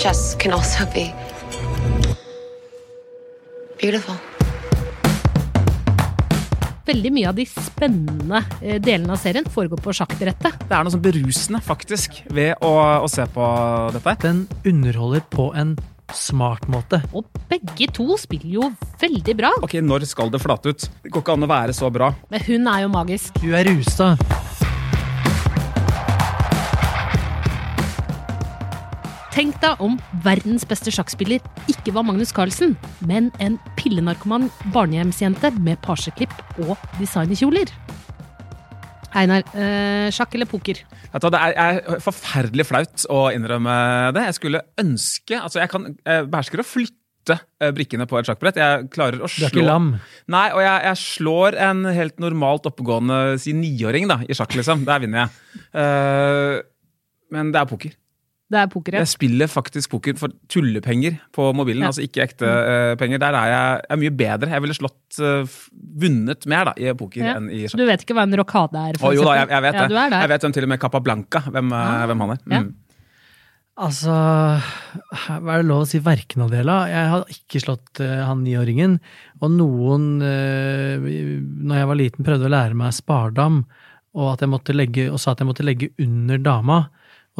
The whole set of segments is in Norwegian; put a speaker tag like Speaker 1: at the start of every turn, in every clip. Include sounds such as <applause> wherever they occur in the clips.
Speaker 1: Chess can also be beautiful.
Speaker 2: Veldig mye av de spennende eh, delene av serien foregår på sjakkbrettet.
Speaker 3: Det er noe sånn berusende, faktisk, ved å, å se på dette.
Speaker 4: Den underholder på en smart måte.
Speaker 2: Og begge to spiller jo veldig bra.
Speaker 3: Ok, når skal det flate ut? Det går ikke an å være så bra.
Speaker 2: Men hun er jo magisk.
Speaker 4: Hun er rusa.
Speaker 2: Tenk deg om verdens beste sjakkspiller ikke var Magnus Carlsen, men en pillenarkoman barnehjemsjente med pasjeklipp og designerkjoler. Einar, øh, sjakk eller poker?
Speaker 3: Du, det er, er forferdelig flaut å innrømme det. Jeg skulle ønske Altså, jeg kan jeg behersker å flytte eh, brikkene på et sjakkbrett. Jeg klarer å
Speaker 4: Du
Speaker 3: slå
Speaker 4: er ikke lam.
Speaker 3: Nei, og jeg, jeg slår en helt normalt oppegående si niåring da, i sjakk, liksom. Der vinner jeg. Uh, men det er poker.
Speaker 2: Det er poker, ja.
Speaker 3: Jeg spiller faktisk poker for tullepenger på mobilen,
Speaker 2: Ja.
Speaker 3: altså ikke ekte uh, penger. Der er jeg, jeg er mye bedre. Jeg ville slått uh, vunnet mer da, i poker
Speaker 2: Ja.
Speaker 3: enn i sjakk.
Speaker 2: du vet ikke hva en rokade er? For oh,
Speaker 3: jo da, jeg, jeg vet
Speaker 2: ja,
Speaker 3: det. Jeg vet hvem til og med Capablanca, hvem, eh,
Speaker 2: Ah.
Speaker 3: hvem han er.
Speaker 2: Ja.
Speaker 3: Mm.
Speaker 4: Altså, hva er det lov å si verken av dela? Jeg har ikke slått uh, han niåringen. Og noen, uh, når jeg var liten, prøvde å lære meg spardam, og, at jeg måtte legge, og sa at jeg måtte legge under dama.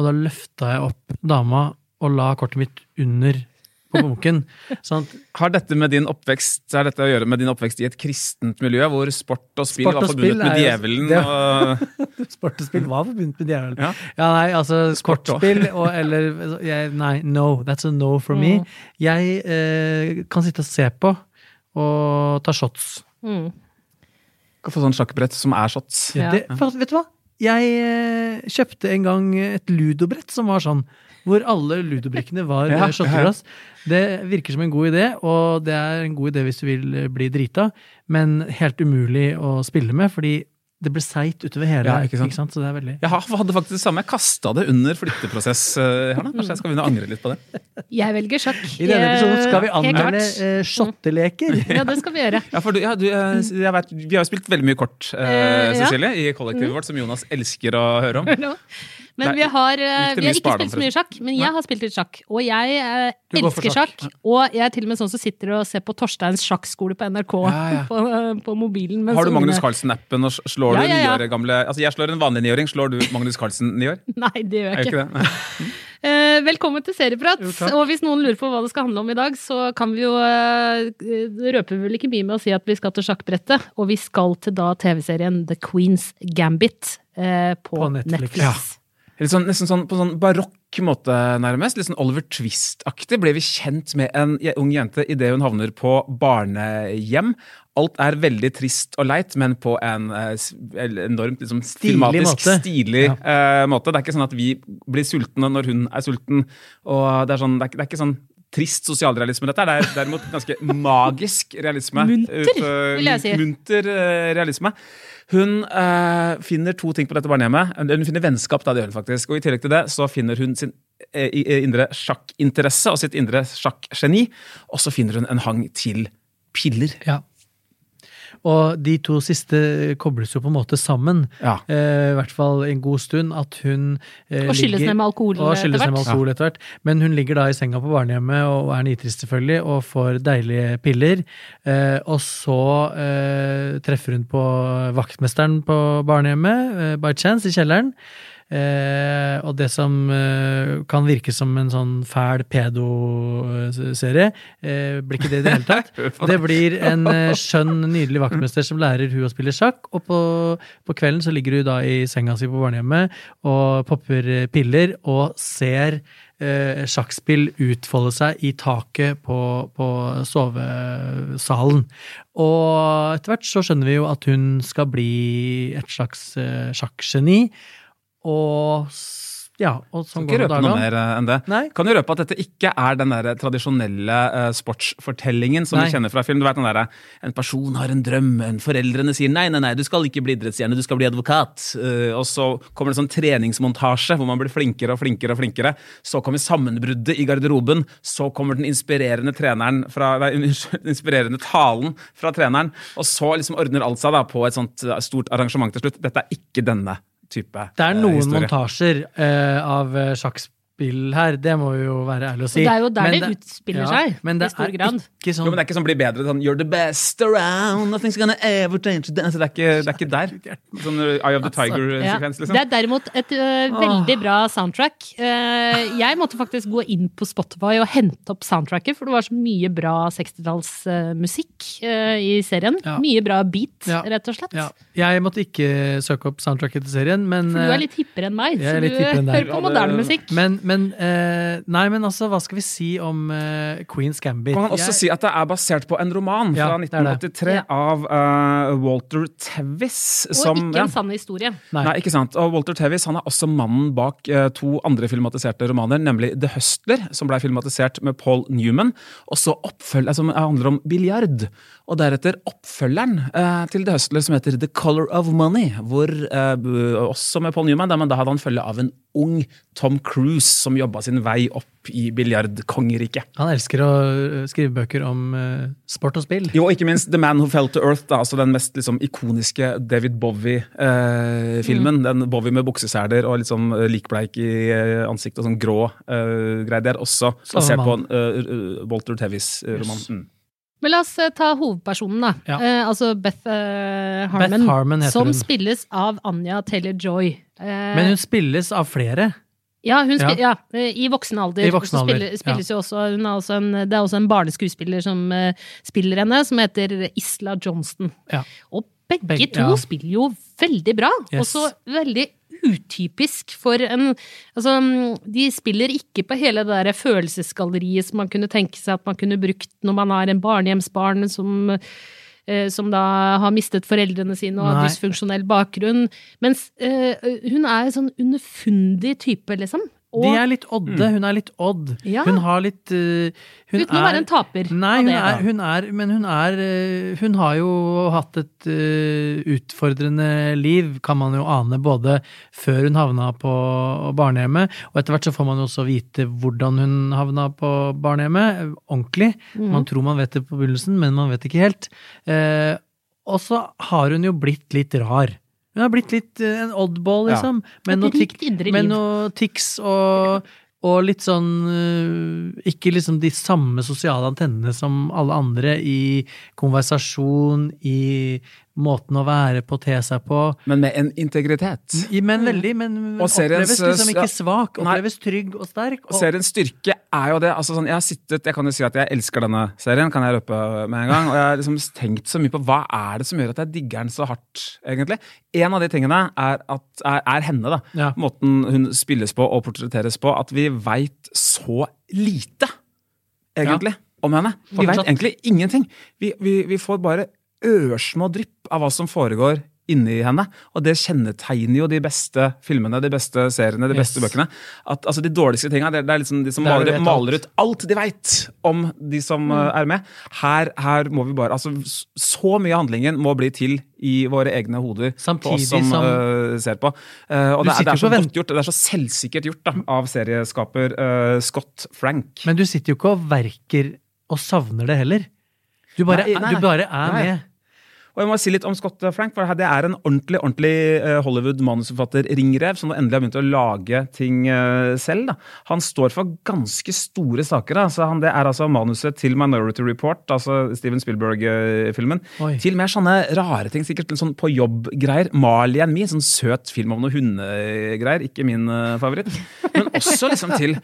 Speaker 4: Og da løfta jeg opp dama og la kortet mitt under på bunken. <laughs> Sånn at
Speaker 3: Har dette med din oppvekst har dette å gjøre med din oppvekst i et kristent miljø, hvor sport og spill
Speaker 4: Sport og
Speaker 3: var forbundet
Speaker 4: spill
Speaker 3: med djevelen?
Speaker 4: jo-
Speaker 3: Og, <laughs>
Speaker 4: sport og spill var forbundet med djevelen.
Speaker 3: Ja.
Speaker 4: Ja, nei, altså
Speaker 3: Sport
Speaker 4: kortspill og eller jeg, Nei, no. That's a no for me.
Speaker 2: Mm.
Speaker 4: Jeg eh, kan sitte og se på og ta shots.
Speaker 2: Mm.
Speaker 3: kan få sånn sjakkbrett som er shots.
Speaker 2: Ja.
Speaker 4: Det, for, vet du hva? Jeg eh, kjøpte en gang et ludobrett som var sånn, hvor alle ludobrikkene var <laughs>
Speaker 3: Ja,
Speaker 4: ja. shotteglass. Det virker som en god idé, og det er en god idé hvis du vil eh, bli drita, men helt umulig å spille med, fordi det ble seigt utover hele.
Speaker 3: Ja, ikke
Speaker 4: ikke
Speaker 3: sant?
Speaker 4: sant? Så det er veldig
Speaker 3: Jeg har- hadde faktisk det samme. Jeg kasta det under flytteprosess eh, her. Kanskje jeg skal begynne å angre litt på det.
Speaker 2: Jeg velger sjakk.
Speaker 4: I denne episoden skal vi anmelde eh, shotteleker.
Speaker 2: Ja, det skal vi gjøre.
Speaker 3: Ja, for du, ja, du, eh, jeg vet, Vi har jo spilt veldig mye kort, eh,
Speaker 2: ja.
Speaker 3: Cecilie, i kollektivet vårt, som Jonas elsker å høre om.
Speaker 2: Men vi har, eh, vi har ikke spilt så mye sjakk, men jeg har spilt litt sjakk. Og jeg eh, elsker sjakk. Og jeg er til og med sånn som sitter og ser på Torsteins sjakkskole på NRK
Speaker 3: Ja, ja. <laughs>
Speaker 2: På, eh, på mobilen.
Speaker 3: Har du Magnus Carlsen-appen, og slår du niår gamle Altså, jeg slår en vanlig niåring, slår du Magnus Carlsen niår? <laughs>
Speaker 2: Nei, det gjør jeg
Speaker 3: ikke
Speaker 2: ikke. <laughs> Eh, velkommen til Serieprat.
Speaker 4: Jo,
Speaker 2: og hvis noen lurer på hva det skal handle om i dag, så kan vi jo uh, røper vel ikke mye med å si at vi skal til sjakkbrettet. Og vi skal til da TV-serien The Queen's Gambit eh, på,
Speaker 4: På Netflix.
Speaker 2: Netflix.
Speaker 3: Ja. Sånn, nesten sånn på sånn barokk måte, nærmest. Litt sånn Oliver Twist-aktig ble vi kjent med en ung jente idet hun havner på barnehjem. Alt er veldig trist og leit, men på en eh, enormt liksom,
Speaker 4: Stilig
Speaker 3: filmatisk,
Speaker 4: måte.
Speaker 3: stilig
Speaker 4: Ja.
Speaker 3: eh, måte. Det er ikke sånn at vi blir sultne når hun er sulten. Og det er, sånn, det er, det er ikke sånn trist sosialrealisme, dette. Det er derimot ganske <laughs> magisk realisme.
Speaker 2: Munter,
Speaker 3: Ut, eh,
Speaker 2: vil jeg si.
Speaker 3: Munter uh, realisme. Hun eh, finner to ting på dette barnehjemmet. Hun finner vennskap, da, det gjør hun faktisk. Og i tillegg til det så finner hun sin eh, eh, indre sjakkinteresse og sitt indre sjakkgeni. Og så finner hun en hang til piller.
Speaker 4: Ja. Og de to siste kobles jo på en måte sammen.
Speaker 3: Ja.
Speaker 4: Eh, I hvert fall en god stund. At hun eh,
Speaker 2: Og skylles
Speaker 4: ligger-
Speaker 2: ned med alkohol etter hvert.
Speaker 4: alkohol etter hvert. Men hun ligger da i senga på barnehjemmet og er nitrist selvfølgelig, og får deilige piller. Eh, og så eh, treffer hun på vaktmesteren på barnehjemmet, eh, by chance, i kjelleren. Eh, og det som eh, kan virke som en sånn fæl pedo-serie, eh, blir ikke det i det hele tatt. <laughs> Det blir en eh, skjønn, nydelig vaktmester som lærer hun å spille sjakk, og på, på kvelden så ligger hun da i senga si på barnehjemmet og popper eh, piller og ser eh, sjakkspill utfolde seg i taket på, på sovesalen. Og etter hvert så skjønner vi jo at hun skal bli et slags eh, sjakkgeni. Og ja, og sånn
Speaker 3: Ikke røpe noe mer eh, enn det.
Speaker 4: Nei.
Speaker 3: Kan du røpe at dette ikke er den der tradisjonelle uh, sportsfortellingen som
Speaker 4: Nei.
Speaker 3: vi kjenner fra film? Du vet den der, En person har en drøm, en foreldrene sier nei, nei, nei, du skal ikke bli idrettsstjerne, du skal bli advokat. Uh, og så kommer det en sånn treningsmontasje hvor man blir flinkere og flinkere. og flinkere. Så kommer sammenbruddet i garderoben. Så kommer den inspirerende fra, nei, <laughs> inspirerende talen fra treneren. Og så liksom ordner alt seg da på et sånt stort arrangement til slutt. Dette er ikke denne type
Speaker 4: Det er
Speaker 3: eh,
Speaker 4: noen
Speaker 3: historie.
Speaker 4: montasjer uh, av eh, sjakkspill her, det må vi jo være ærlige å si.
Speaker 2: Og det er jo der
Speaker 4: Men
Speaker 2: det utspiller seg,
Speaker 4: men
Speaker 2: i stor
Speaker 4: er
Speaker 2: grad.
Speaker 4: Ikke sånn
Speaker 3: Jo, men det er ikke sånn bli bedre. Sånn, You're the best around, nothing's gonna ever change. Det altså, det er ikke, det er ikke der. Sånn Eye of the Tiger-sekvens, liksom.
Speaker 2: Det er derimot et ø, veldig bra soundtrack. Uh, jeg måtte faktisk gå inn på Spotify og hente opp soundtracket, for det var så mye bra 60-tallsmusikk i serien.
Speaker 4: Ja.
Speaker 2: Mye bra beat,
Speaker 4: Ja.
Speaker 2: rett og slett.
Speaker 4: ja. Jeg måtte ikke søke opp soundtracket til serien, men
Speaker 2: For du er litt hippere enn meg, så du hører på
Speaker 3: Ja,
Speaker 2: moderne musikk.
Speaker 4: Men, men eh, Nei, men altså, hva skal vi si om eh, Queen's Gambit?
Speaker 3: Man kan også
Speaker 4: Jeg-
Speaker 3: si at det er basert på en roman
Speaker 4: Ja,
Speaker 3: fra
Speaker 4: det det.
Speaker 3: 1983
Speaker 2: Ja.
Speaker 3: av uh, Walter Tevis.
Speaker 2: Og
Speaker 3: som,
Speaker 2: ikke
Speaker 3: ja.
Speaker 2: en sann historie.
Speaker 4: Nei.
Speaker 3: Nei, ikke sant. Og Walter Tevis han er også mannen bak uh, to andre filmatiserte romaner, nemlig The Hustler, som ble filmatisert med Paul Newman, og så oppfølger, som handler om biljard. Og deretter oppfølgeren eh, til The Hustler, som heter The Color of Money, hvor eh, også med Paul Newman, men da hadde han følge av en ung Tom Cruise som jobba sin vei opp i biljardkongeriket.
Speaker 4: Han elsker å eh, skrive bøker om eh, sport og spill.
Speaker 3: Jo, og ikke minst The Man Who Fell to Earth, da, altså den mest liksom, ikoniske David Bowie-filmen. Den Bowie med bukseseler og litt sånn eh, likbleik i eh, ansiktet og sånn grå uh, greier. Det er også basert på en eh, eh, Walter Tevis-roman.
Speaker 4: Yes.
Speaker 3: Mm.
Speaker 2: Men la oss eh, ta hovedpersonen, da.
Speaker 4: Ja.
Speaker 2: Eh, altså Beth eh, Harmon.
Speaker 4: Harmon
Speaker 2: som
Speaker 4: hun.
Speaker 2: spilles av Anja Taylor-Joy. Eh,
Speaker 4: Men hun spilles av flere.
Speaker 2: Ja, hun
Speaker 4: Ja.
Speaker 2: spil, ja. eh, i voksen alder.
Speaker 4: I voksen alder,
Speaker 2: spiller, spilles jo også, hun er også en, det er også en barneskuespiller som uh, spiller henne, som heter Isla Johnston.
Speaker 4: Ja.
Speaker 2: Og begge,
Speaker 4: Begge-
Speaker 2: to
Speaker 4: ja.
Speaker 2: spiller jo veldig bra,
Speaker 4: Yes.
Speaker 2: Også veldig utypisk for en Altså, de spiller ikke på hele det der følelsesgalleriet som man kunne tenke seg at man kunne brukt når man har en barnehjemsbarn som som da har mistet foreldrene sine og har dysfunksjonell bakgrunn. Mens eh, hun er en sånn underfundig type, liksom. Og,
Speaker 4: De er litt odde. Hun er litt odd.
Speaker 2: Ja.
Speaker 4: Hun har litt uh, hun
Speaker 2: uten å være en taper.
Speaker 4: Nei, hun er, hun er Men hun er uh, Hun har jo hatt et uh, utfordrende liv, kan man jo ane, både før hun havna på barnehjemmet, og etter hvert så får man jo også vite hvordan hun havna på barnehjemmet, eh, ordentlig.
Speaker 2: Mm.
Speaker 4: Man tror man vet det på begynnelsen, men man vet ikke helt. Eh, og så har hun jo blitt litt rar. Hun har blitt litt eh, en oddball,
Speaker 3: Ja.
Speaker 4: liksom. Med
Speaker 2: Et
Speaker 4: noe
Speaker 2: rikt
Speaker 4: med noe tics og, og litt sånn øh, Ikke liksom de samme sosiale antennene som alle andre i konversasjon, i måten å være på, te seg på.
Speaker 3: Men med en integritet.
Speaker 4: Men veldig, men oppleves liksom ikke svak. Oppleves trygg og sterk.
Speaker 3: Og seriens styrke er jo det. altså sånn, Jeg har sittet, jeg kan jo si at jeg elsker denne serien, kan jeg røpe med en gang. Og jeg har liksom tenkt så mye på hva er det som gjør at jeg digger den så hardt, egentlig. En av de tingene er, at, er, er henne, da.
Speaker 4: Ja.
Speaker 3: Måten hun spilles på og portretteres på. At vi veit så lite, egentlig, om henne. Vi veit egentlig ingenting. Vi, vi, vi får bare ørsmå drypp av hva som foregår inni henne. Og det kjennetegner jo de beste filmene, de beste seriene, de beste
Speaker 4: Yes.
Speaker 3: bøkene. At altså, De dårligste tinga, det, det er liksom de som maler, maler ut alt de veit om de som
Speaker 4: Mm.
Speaker 3: uh, er med. Her, her må vi bare altså Så mye av handlingen må bli til i våre egne hoder på
Speaker 4: Samtidig
Speaker 3: oss som,
Speaker 4: som-
Speaker 3: uh, ser på. Uh, og det, det er så godt gjort, det er så selvsikkert gjort da, av serieskaper uh, Scott Frank.
Speaker 4: Men du sitter jo ikke og verker og savner det heller. Du bare,
Speaker 3: Nei, nei,
Speaker 4: du bare er
Speaker 3: Nei.
Speaker 4: med.
Speaker 3: Og jeg må si litt om Scott Frank, for det er en ordentlig ordentlig eh, Hollywood-manusforfatter-ringrev som endelig har begynt å lage ting eh, selv. Da. Han står for ganske store saker. Da. Han, det er altså manuset til Minority Report, altså Steven Spielberg-filmen, til mer sånne rare ting, sikkert sånn på jobb-greier. Marley and Me, sånn søt film om noen hundegreier. Ikke min eh, favoritt. Men også liksom til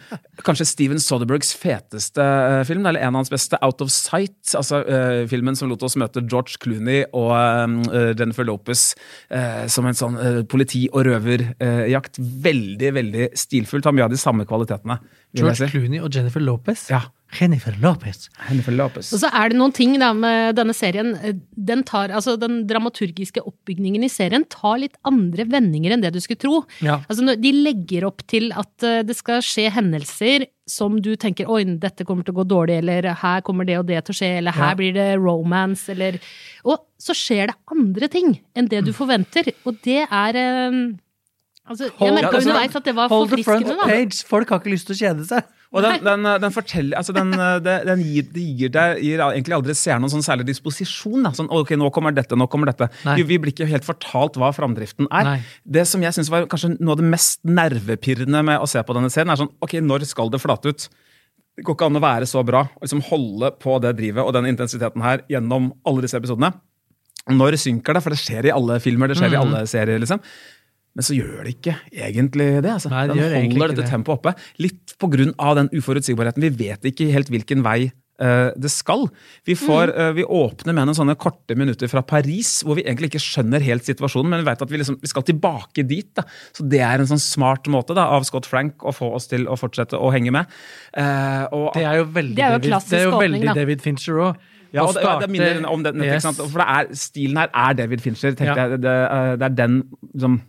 Speaker 3: kanskje Steven Soderbergs feteste film, eller en av hans beste, Out of Sight. Altså uh, filmen som lot oss møte George Clooney og uh, Jennifer Lopez uh, som en sånn uh, politi- og røverjakt. veldig, veldig stilfullt. Har mye av de samme kvalitetene.
Speaker 4: George
Speaker 3: si.
Speaker 4: Clooney og Jennifer Lopez.
Speaker 3: Ja.
Speaker 4: Jennifer Lopez.
Speaker 3: Jennifer Lopez.
Speaker 2: Og så er det noen ting da med denne serien. Den, tar, altså den dramaturgiske oppbygningen i serien tar litt andre vendinger enn det du skulle tro.
Speaker 4: Ja.
Speaker 2: Altså De legger opp til at eh, det skal skje hendelser som du tenker oi, dette kommer til å gå dårlig, eller her kommer det og det til å skje, eller her
Speaker 4: Ja.
Speaker 2: blir det romance, eller Og så skjer det andre ting enn det du forventer, og det er eh, Altså, jeg merka underveis at det var
Speaker 4: Hold the front page. Folk har ikke lyst til å kjede seg.
Speaker 3: Og den, den, den forteller altså den, den gir, gir, deg- gir egentlig aldri seeren noen sånn særlig disposisjon. Da. Sånn, ok, nå kommer dette, nå kommer dette. Vi, vi blir ikke helt fortalt hva framdriften er.
Speaker 4: Nei.
Speaker 3: Det som jeg synes var kanskje noe av det mest nervepirrende med å se på denne serien, er sånn ok, når skal det flate ut? Det går ikke an å være så bra og liksom holde på det drivet og den intensiteten her gjennom alle disse episodene. Når synker det? For det skjer i alle filmer, det skjer i alle serier. liksom. Men så gjør det ikke egentlig det. altså.
Speaker 4: Nei, det
Speaker 3: Den holder dette
Speaker 4: det.
Speaker 3: tempoet oppe. Litt av den uforutsigbarheten. Vi vet ikke helt hvilken vei uh, det skal. Vi, får, eh, vi åpner med noen sånne korte minutter fra Paris, hvor vi egentlig ikke skjønner helt situasjonen, men vi vet at vi, liksom, vi skal tilbake dit. Da. Så det er en sånn smart måte da, av Scott Frank å få oss til å fortsette å henge med. Uh, og
Speaker 4: Det er jo veldig,
Speaker 2: Det er jo
Speaker 4: David, det er jo veldig
Speaker 2: da.
Speaker 4: David Fincher òg.
Speaker 3: Ja, og det, det minner om den, yes. For det er, stilen her er David Fincher.
Speaker 4: Ja.
Speaker 3: jeg. Det, det er den liksom,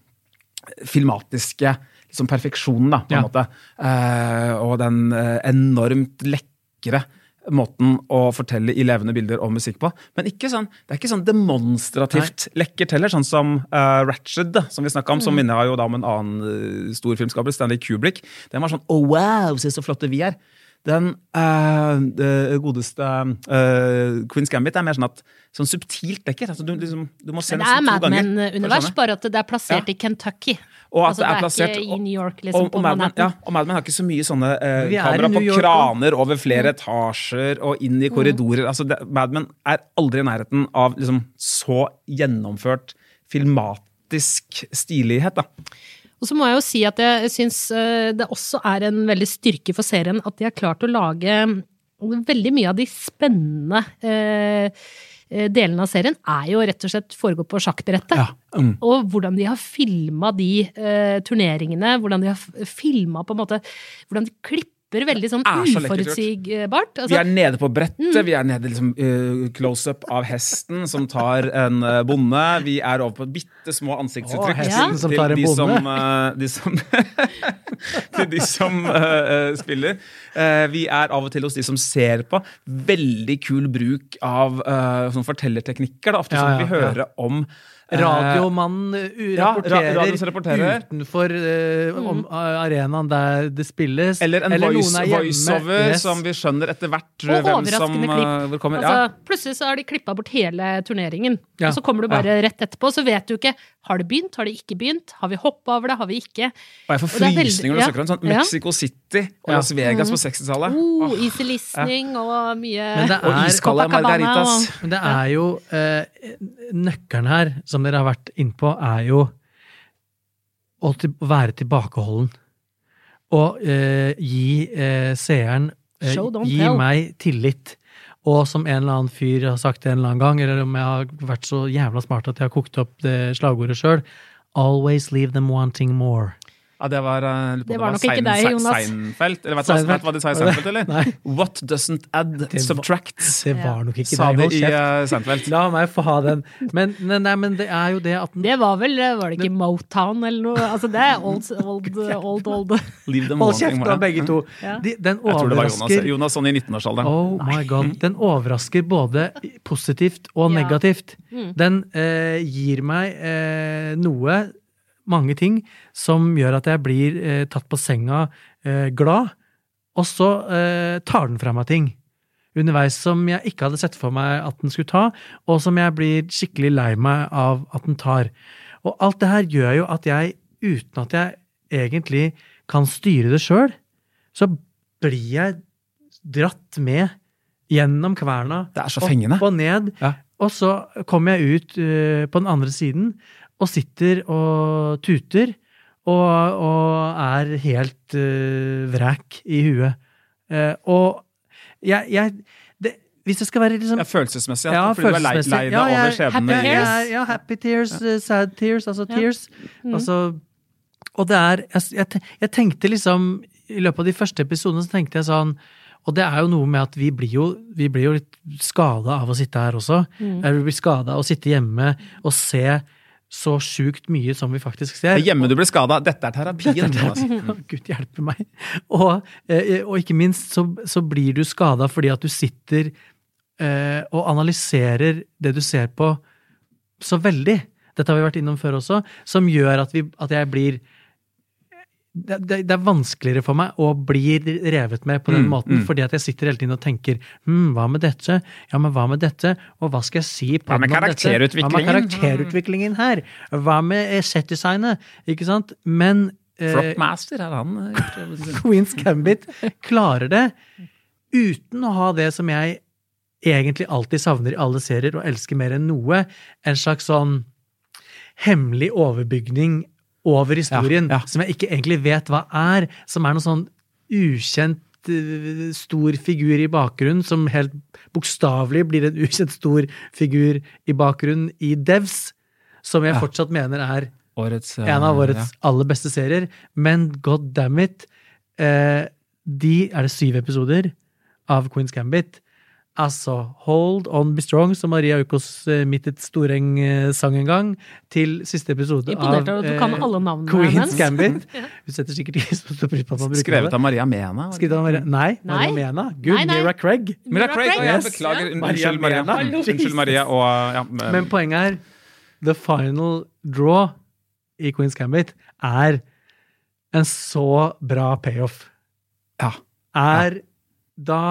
Speaker 3: filmatiske liksom, perfeksjonen, da, på en
Speaker 4: Ja.
Speaker 3: måte. Eh, og den eh, enormt lekre måten å fortelle i levende bilder og musikk på. Men ikke sånn, det er ikke sånn demonstrativt lekkert heller, sånn som uh, Ratched, da, som vi snakka om, som minner jo da om en annen uh, stor filmskaper, Stanley Kubrick. Den var sånn oh, wow, se så flotte vi er. Den eh, det godeste uh, Queen's Gambit er mer sånn at sånn subtilt dekker. Altså, du, liksom, du må se
Speaker 2: det er
Speaker 3: nesten to
Speaker 2: Mad
Speaker 3: ganger. for å
Speaker 2: Men-univers,
Speaker 3: skjønne.
Speaker 2: bare at det er plassert
Speaker 3: Ja.
Speaker 2: i Kentucky.
Speaker 3: Og at
Speaker 2: altså,
Speaker 3: det er plassert
Speaker 2: ikke i New York, liksom,
Speaker 3: og,
Speaker 2: på
Speaker 3: og Mad Men, ja, og Mad Men har ikke så mye sånne eh,
Speaker 4: er
Speaker 3: kamera på
Speaker 4: York,
Speaker 3: kraner over flere etasjer og inn i korridorer. Altså, det, Mad Men er aldri i nærheten av liksom, så gjennomført filmatisk stilighet. Da.
Speaker 2: Og så må jeg jo si at jeg syns eh, det også er en veldig styrke for serien at de har klart å lage veldig mye av de spennende eh, eh, delene av serien er jo rett og slett foregå på sjakkbrettet.
Speaker 3: Ja. Mm.
Speaker 2: Og hvordan de har filma de eh, turneringene, hvordan de har filma på en måte Hvordan de klipper veldig sånn
Speaker 3: er så
Speaker 2: uforutsigbart. Altså.
Speaker 3: Vi
Speaker 2: Altså,
Speaker 3: er nede på brettet, vi er nede liksom, uh, close-up av hesten som tar en eh, bonde. Vi er over på bitte små ansiktsuttrykk.
Speaker 4: Å,
Speaker 2: ja.
Speaker 4: som
Speaker 3: til
Speaker 4: tar en
Speaker 3: de
Speaker 4: bonde.
Speaker 3: Som, eh, de som, <laughs> til de som eh, spiller. Eh, vi er av og til hos de som ser på. Veldig kul bruk av uh, sånn fortellerteknikker. Da. Ofte
Speaker 4: Ja,
Speaker 3: sånn
Speaker 4: ja,
Speaker 3: vi hører om eh,
Speaker 4: Radiomannen rapporterer,
Speaker 3: Ja, ra-
Speaker 4: rapporterer, utenfor uh, om, uh, arenaen der det spilles.
Speaker 3: Eller en
Speaker 4: noen
Speaker 3: voice-.
Speaker 4: Yes.
Speaker 3: som vi skjønner etter hvert
Speaker 2: Og
Speaker 3: hvem som eh, hvor kommer.
Speaker 2: altså,
Speaker 3: ja.
Speaker 2: Plutselig så har de klippa bort hele turneringen.
Speaker 4: Ja.
Speaker 2: Og så kommer du bare rett etterpå, så vet du ikke har det begynt, har det ikke begynt, har vi hoppa over det, har vi ikke.
Speaker 3: Og jeg får
Speaker 2: er
Speaker 3: frysninger når du snakker om sånn Mexico City og
Speaker 4: Ja.
Speaker 3: Las Vegas på 60-tallet.
Speaker 2: Oh,
Speaker 3: Åh.
Speaker 2: easy listening og mye
Speaker 4: Men det
Speaker 3: Og iskalde margaritas.
Speaker 4: Men det er jo eh, Nøkkelen her, som dere har vært innpå, er jo å til, være tilbakeholden. Og eh, gi eh, seeren eh, Gi
Speaker 2: tell.
Speaker 4: meg tillit. Og som en eller annen fyr har sagt det en eller annen gang, eller om jeg har vært så jævla smart at jeg har kokt opp det slagordet sjøl, always leave them wanting more.
Speaker 3: Ja, det var, det lurer
Speaker 2: Det var nok ikke deg, Jonas.
Speaker 3: Seinfeld. Eller vet du hva-
Speaker 4: Seinfeld.
Speaker 3: vet du de sa i Seinfeld, <laughs> eller?
Speaker 4: Nei.
Speaker 3: What doesn't add,
Speaker 4: det
Speaker 3: subtracts.
Speaker 4: Det var nok ikke
Speaker 3: Sa
Speaker 4: deg, hold
Speaker 3: i
Speaker 4: kjeft.
Speaker 3: eh, Seinfeld. <laughs>
Speaker 4: La meg få ha den. Men, nei, nei, men det er jo det at den
Speaker 2: Det var vel Var det ikke Motown eller noe? Altså, det er <laughs> old, old, old, old.
Speaker 3: Leave them
Speaker 4: Hold kjeft da, begge to.
Speaker 2: Ja.
Speaker 4: De, den
Speaker 3: Jeg tror det var Jonas. Jonas sånn i 19-årsalderen.
Speaker 4: Oh my god. Den overrasker både positivt og
Speaker 2: Ja.
Speaker 4: negativt.
Speaker 2: Mm.
Speaker 4: Den eh, gir meg eh, noe, mange ting, som gjør at jeg blir eh, tatt på senga eh, glad, og så eh, tar den fra meg ting. underveis som jeg ikke hadde sett for meg at den skulle ta, og som jeg blir skikkelig lei meg av at den tar. Og alt det her gjør jo at jeg, uten at jeg egentlig kan styre det sjøl, så blir jeg dratt med gjennom kverna.
Speaker 3: Er.
Speaker 4: Opp og ned.
Speaker 3: Ja.
Speaker 4: Og så kommer jeg ut uh, på den andre siden og sitter og tuter og, og er helt uh, vræk i huet. Uh, og jeg, jeg det, Hvis det skal være liksom
Speaker 3: Ja, følelsesmessig.
Speaker 4: Ja,
Speaker 3: fordi fordi du er lei, lei deg
Speaker 4: Ja,
Speaker 3: over skjebnen.
Speaker 2: happy
Speaker 4: ja,
Speaker 2: tears.
Speaker 4: ja, ja, happy tears, uh, sad tears, altså
Speaker 2: Ja.
Speaker 4: tears.
Speaker 2: Mm.
Speaker 4: Altså, og det er jeg, jeg, jeg tenkte liksom I løpet av de første episodene så tenkte jeg sånn Og det er jo noe med at vi blir jo, vi blir jo litt skada av å sitte her også.
Speaker 2: Mm.
Speaker 4: Vi blir skada av å sitte hjemme og se så sjukt mye som vi faktisk ser.
Speaker 3: Er hjemme du ble skada. Dette er terapien. Jonas. <laughs>
Speaker 4: Gud hjelpe meg. Og, eh, og ikke minst så, så blir du skada fordi at du sitter eh, og analyserer det du ser på, så veldig. Dette har vi vært innom før også. Som gjør at, vi, at jeg blir det, det, det er vanskeligere for meg å bli revet med på den
Speaker 3: Mm,
Speaker 4: måten,
Speaker 3: mm.
Speaker 4: fordi at jeg sitter hele tiden og tenker hm, hva med dette? Ja, men hva med dette? Og hva skal jeg si på
Speaker 3: Hva med
Speaker 4: dette? Hva med
Speaker 3: karakterutviklingen?
Speaker 4: karakterutviklingen her? Hva med eh, setdesignet? Ikke sant? Men eh,
Speaker 3: Flopmaster er han. eh, <laughs>
Speaker 4: Queens Gambit klarer det uten å ha det som jeg egentlig alltid savner i alle serier og elsker mer enn noe, en slags sånn hemmelig overbygning over historien,
Speaker 3: Ja, ja.
Speaker 4: som jeg ikke egentlig vet hva er, som er noe sånn ukjent eh, stor figur i bakgrunnen, som helt bokstavelig blir en <laughs> ukjent stor figur i bakgrunnen i Devs, som jeg
Speaker 3: Ja.
Speaker 4: fortsatt mener er
Speaker 3: Årets, eh,
Speaker 4: en av årets aller beste serier. Men god damn it, eh, de er det syv episoder av Queen's Gambit. Altså Hold On Be Strong, som Maria Ukos eh, midt et storeng eh, sang en gang, til siste episode
Speaker 2: Imponert
Speaker 4: av
Speaker 2: at du alle
Speaker 4: Queen's. Gambit. <laughs> Hun setter sikkert ikke så stor pris på at man bruker
Speaker 3: Skrevet
Speaker 4: det.
Speaker 3: av Maria Mena.
Speaker 4: Skrevet av Maria Nei, Maria Mena. Gud,
Speaker 2: Nei, nei.
Speaker 4: Mira Craig.
Speaker 3: Mira Craig. Craig.
Speaker 4: Yes.
Speaker 3: beklager.
Speaker 4: Ja.
Speaker 3: Unnskyld, Maria.
Speaker 4: Maria
Speaker 3: Unnskyld, Maria. Og, ja, men-
Speaker 4: Men poenget er, the final draw i Queen's Gambit er en så bra payoff.
Speaker 3: Ja.
Speaker 4: Er da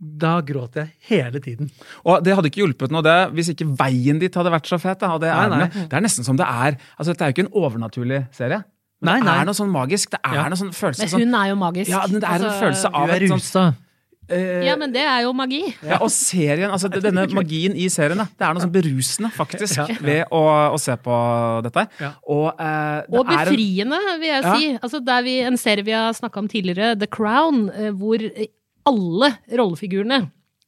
Speaker 4: Da gråter jeg hele tiden.
Speaker 3: Og det hadde ikke hjulpet noe det hvis ikke veien dit hadde vært så fet. Og det, er,
Speaker 4: Nei, nei.
Speaker 3: det er nesten som det er altså Dette er jo ikke en overnaturlig serie. Men
Speaker 4: Nei,
Speaker 3: det er noe sånn magisk. Det er
Speaker 4: Ja.
Speaker 3: noe sånn følelse
Speaker 2: Men hun er jo magisk.
Speaker 3: Ja, det er en
Speaker 2: Altså,
Speaker 3: følelse av
Speaker 4: Du er
Speaker 3: et sånt eh,
Speaker 2: Ja, men det er jo magi.
Speaker 3: ja, og serien, altså denne magien i serien, det er noe sånn berusende, faktisk, ved å, å se på dette.
Speaker 4: Ja.
Speaker 3: Og, eh, det
Speaker 2: Og befriende, vil jeg
Speaker 3: Ja.
Speaker 2: si. Altså, det er vi, en serie vi har snakka om tidligere, The Crown, eh, hvor alle rollefigurene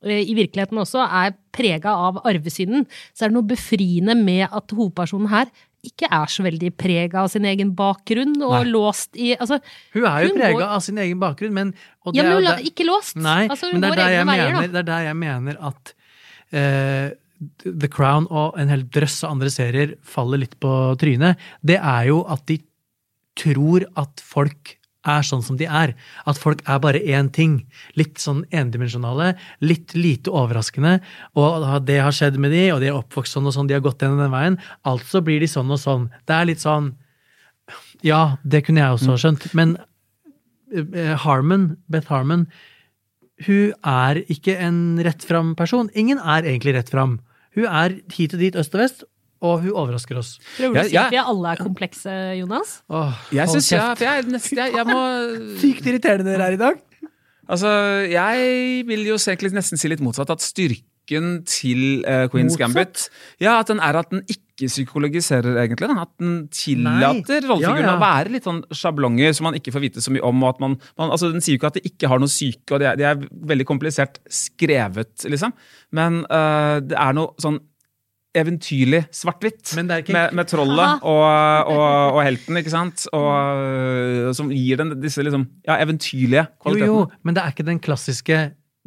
Speaker 2: eh, i virkeligheten også er prega av arvesynden, så er det noe befriende med at hovedpersonen her ikke er så veldig prega av sin egen bakgrunn og
Speaker 3: Nei.
Speaker 2: låst i Altså,
Speaker 4: Hun er jo prega av sin egen bakgrunn, men
Speaker 2: ja,
Speaker 4: det
Speaker 2: men hun er ikke låst.
Speaker 4: Nei,
Speaker 2: altså,
Speaker 4: men det er, der jeg
Speaker 2: veier,
Speaker 4: mener,
Speaker 2: da.
Speaker 4: det er der jeg mener at uh, The Crown og en hel drøss av andre serier faller litt på trynet. Det er jo at de tror at folk er sånn som de er. At folk er bare én ting. Litt sånn endimensjonale, litt lite overraskende. Og det har skjedd med de, og de er oppvokst sånn og sånn, de har gått gjennom den veien. Altså blir de sånn og sånn. Det er litt sånn Ja, det kunne jeg også ha skjønt, men eh, Harmon, Beth Harmon, hun er ikke en rett fram person. Ingen er egentlig rett fram. Hun er hit og dit, øst og vest, og hun overrasker oss.
Speaker 2: Prøver du å si
Speaker 3: ja.
Speaker 2: at vi alle er komplekse, Jonas?
Speaker 4: Åh,
Speaker 3: Jeg
Speaker 4: hold
Speaker 3: syns jeg, for jeg, er jeg, jeg må
Speaker 4: Sykt irriterende dere er i dag.
Speaker 3: Altså, jeg vil jo egentlig nesten si litt motsatt. At styrken til uh, Queen's
Speaker 4: Motsatt?
Speaker 3: Gambit Ja, at den er at den ikke psykologiserer, egentlig. Da. At den tillater rollefiguren
Speaker 4: Ja, ja.
Speaker 3: å være litt sånn sjablonger som man ikke får vite så mye om. og at man, man, altså Den sier jo ikke at de ikke har noe syke, og de er, de er veldig komplisert skrevet, liksom. Men uh, det er noe sånn eventyrlig svart-hvitt med, med trollet og, og, og helten, ikke sant? Og, øh, som gir den disse liksom, ja, eventyrlige
Speaker 4: Jo,
Speaker 3: kvalitetene.
Speaker 4: jo, men det er ikke den klassiske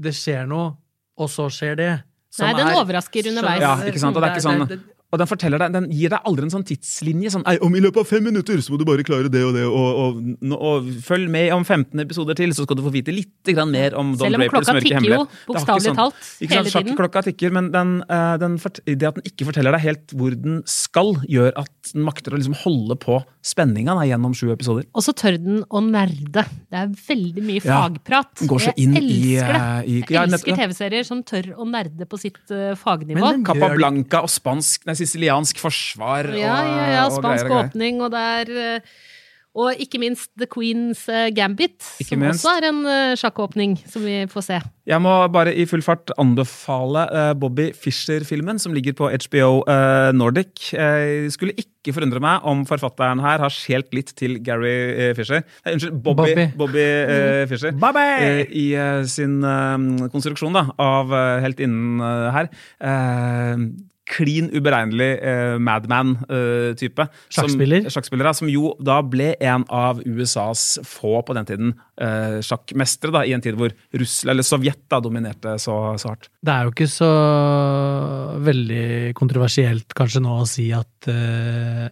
Speaker 4: 'det skjer noe, og så skjer det'. som
Speaker 2: Nei, den
Speaker 4: er-
Speaker 2: overrasker underveis.
Speaker 3: Ja, ikke sant? Og det er ikke sånn-
Speaker 4: det-
Speaker 3: Og den forteller deg, den gir deg aldri en sånn tidslinje. sånn, «Ei, om I løpet av fem minutter så må du bare klare det og det, og, og, og, og følg med om 15 episoder til, så skal du få vite litt grann mer om Don
Speaker 2: Selv om
Speaker 3: Drapers
Speaker 2: klokka
Speaker 3: mørke
Speaker 2: tikker
Speaker 3: hemmelighet.
Speaker 2: jo,
Speaker 3: Det ikke
Speaker 2: bokstavelig
Speaker 3: sånn-
Speaker 2: talt,
Speaker 3: ikke sant,
Speaker 2: hele tiden.
Speaker 3: Klokka tikker, men den, eh, den, det at den ikke forteller deg helt hvor den skal, gjør at den makter å liksom holde på spenninga gjennom sju episoder.
Speaker 2: Og så tør den å nerde. Det er veldig mye fagprat.
Speaker 3: Ja, går så inn jeg
Speaker 2: elsker det.
Speaker 3: eh, i-
Speaker 2: Jeg elsker. TV-serier som tør å nerde på sitt uh, fagnivå.
Speaker 4: Men
Speaker 3: Capablanca og spansk, nei, siciliansk forsvar og,
Speaker 2: Ja, ja, ja.
Speaker 3: og
Speaker 2: Spansk
Speaker 3: greier og
Speaker 2: åpning, og det er eh, Og ikke minst The Queen's eh, Gambit,
Speaker 3: Ikke
Speaker 2: som
Speaker 3: minst.
Speaker 2: også er en eh, sjakkåpning som vi får se.
Speaker 3: Jeg må bare i full fart anbefale Bobby Fischer-filmen, som ligger på HBO Nordic. Jeg skulle ikke forundre meg om forfatteren her har skjelt litt til Gary Fisher. Nei, unnskyld, Bobby,
Speaker 4: Bobby.
Speaker 3: Bobby Fisher.
Speaker 4: Bobby!
Speaker 3: I sin konstruksjon da, av uh, heltinnen her. Eh, Klin uberegnelig uh, madman-type.
Speaker 4: Sjakkspiller.
Speaker 3: Sjakkspillere, som jo da ble en av USAs få på den tiden eh, sjakkmestere, da, i en tid hvor Russland, eller Sovjet da, dominerte så, så hardt.
Speaker 4: Det er jo ikke så veldig kontroversielt kanskje nå å si at eh,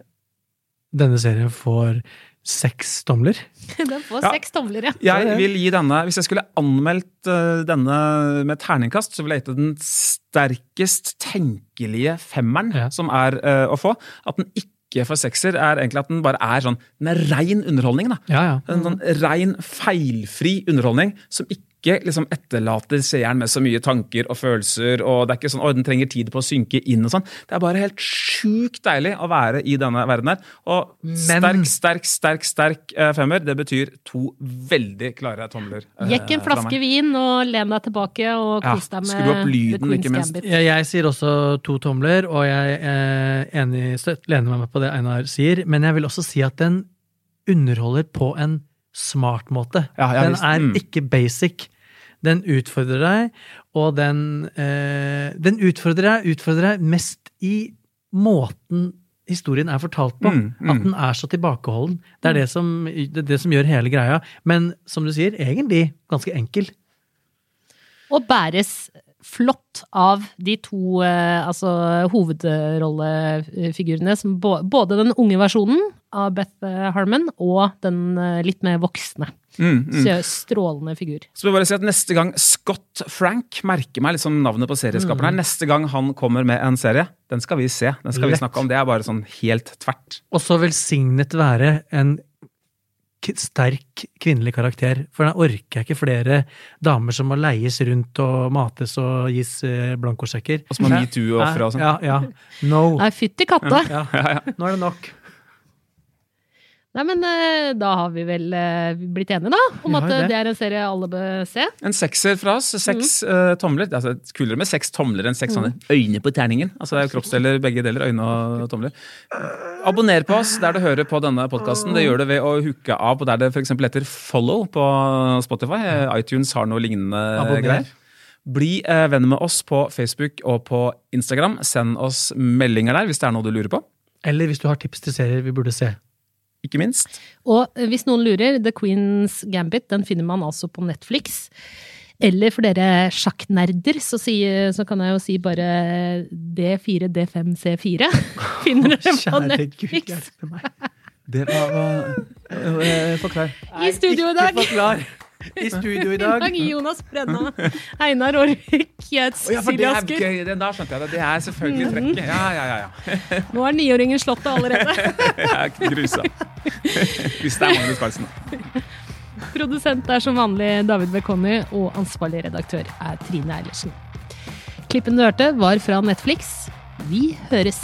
Speaker 4: denne serien får seks tomler. <laughs>
Speaker 2: Den får
Speaker 3: Ja.
Speaker 2: seks tomler, ja.
Speaker 3: Jeg vil gi denne, Hvis jeg skulle anmeldt eh, denne med terningkast, så ville jeg gitt den sterkest tenkelige femmeren
Speaker 4: Ja.
Speaker 3: som er uh, å få. At den ikke får sekser, er egentlig at den bare er sånn Den er rein underholdning. da.
Speaker 4: Ja, ja.
Speaker 3: En sånn rein, feilfri underholdning som ikke liksom etterlater seeren med så mye tanker og følelser. og Det er ikke sånn, å, den trenger tid på å synke inn og sånn. Det er bare helt sjukt deilig å være i denne verden her. Og
Speaker 4: Men-
Speaker 3: sterk, sterk, sterk sterk eh, femmer, det betyr to veldig klare tomler. eh,
Speaker 2: Jekk en flaske vin og len deg tilbake og kos deg med
Speaker 3: skru opp lyden, ikke minst.
Speaker 4: Jeg, jeg sier også to tomler, og jeg er enig, støtt, lener meg på det Einar sier, men jeg vil også si at den underholder på en smart måte.
Speaker 3: Ja, ja,
Speaker 4: den er
Speaker 3: Mm.
Speaker 4: ikke basic. Den utfordrer deg, og den, eh, den utfordrer deg, utfordrer deg mest i måten historien er fortalt på.
Speaker 3: Mm, mm.
Speaker 4: At den er så tilbakeholden. Det er det som, det er det som gjør hele greia. Men som du sier, egentlig ganske enkel.
Speaker 2: Og bæres flott av de to eh, altså, hovedrollefigurene, som både den unge versjonen av Beth eh, Harmon og den eh, litt mer voksne.
Speaker 3: Mm, mm.
Speaker 2: Så Strålende figur.
Speaker 3: Så vil bare si at Neste gang Scott Frank merker meg liksom navnet på serieskaperen her, neste gang han kommer med en serie, den skal vi se. Den skal vi snakke om. Det er bare sånn helt tvert.
Speaker 4: Og så velsignet være en sterk kvinnelig karakter. For da orker jeg ikke flere damer som må leies rundt og mates og gis eh, blankosjekker.
Speaker 3: Og som har metoo-ofre og sånn.
Speaker 4: Ja, ja. No.
Speaker 2: Nei, fytti katta!
Speaker 4: Ja. Nå er det nok.
Speaker 2: Nei, men eh, da har vi vel eh, blitt enige, da? Om at eh,
Speaker 4: det.
Speaker 2: det er en serie alle bør se.
Speaker 3: En sekser fra oss. Seks eh, tomler. Er altså kulere med seks tomler enn seks sånne øyne på terningen. Altså det er jo kroppsdeler, begge deler. Øyne og tomler. Abonner på oss der du hører på denne podkasten. Det gjør du ved å hooke av på der det f.eks. heter follow på Spotify. ITunes har noe lignende
Speaker 4: Abonner.
Speaker 3: greier. Bli uh, venn med oss på Facebook og på Instagram. Send oss meldinger der hvis det er noe du lurer på.
Speaker 4: Eller hvis du har tips til serier vi burde se.
Speaker 3: Ikke minst.
Speaker 2: Og eh, hvis noen lurer, The Queen's Gambit den finner man altså på Netflix. Eller for dere sjakknerder, så, si, så kan jeg jo si bare D4, D5, C4. Finner dere på
Speaker 4: Kjære Gud,
Speaker 2: Netflix.
Speaker 4: hjelpe meg.
Speaker 3: Det var, Forklar.
Speaker 2: I studio i dag.
Speaker 4: Ikke forklar. I studio i dag. <laughs>
Speaker 2: Dag Jonas Brenna, Einar Aarvik, Silje
Speaker 3: Asker. ja, det er gøy. Da skjønte jeg det. Det er selvfølgelig trekket. Ja, ja, ja. ja. <laughs>
Speaker 2: Nå er niåringen slått det allerede. <laughs>
Speaker 3: Jeg er grusa. Hvis det er Magnus Carlsen.
Speaker 2: Produsent er som vanlig David Bekonni, og ansvarlig redaktør er Trine Eilertsen. Klippen du hørte, var fra Netflix. Vi høres.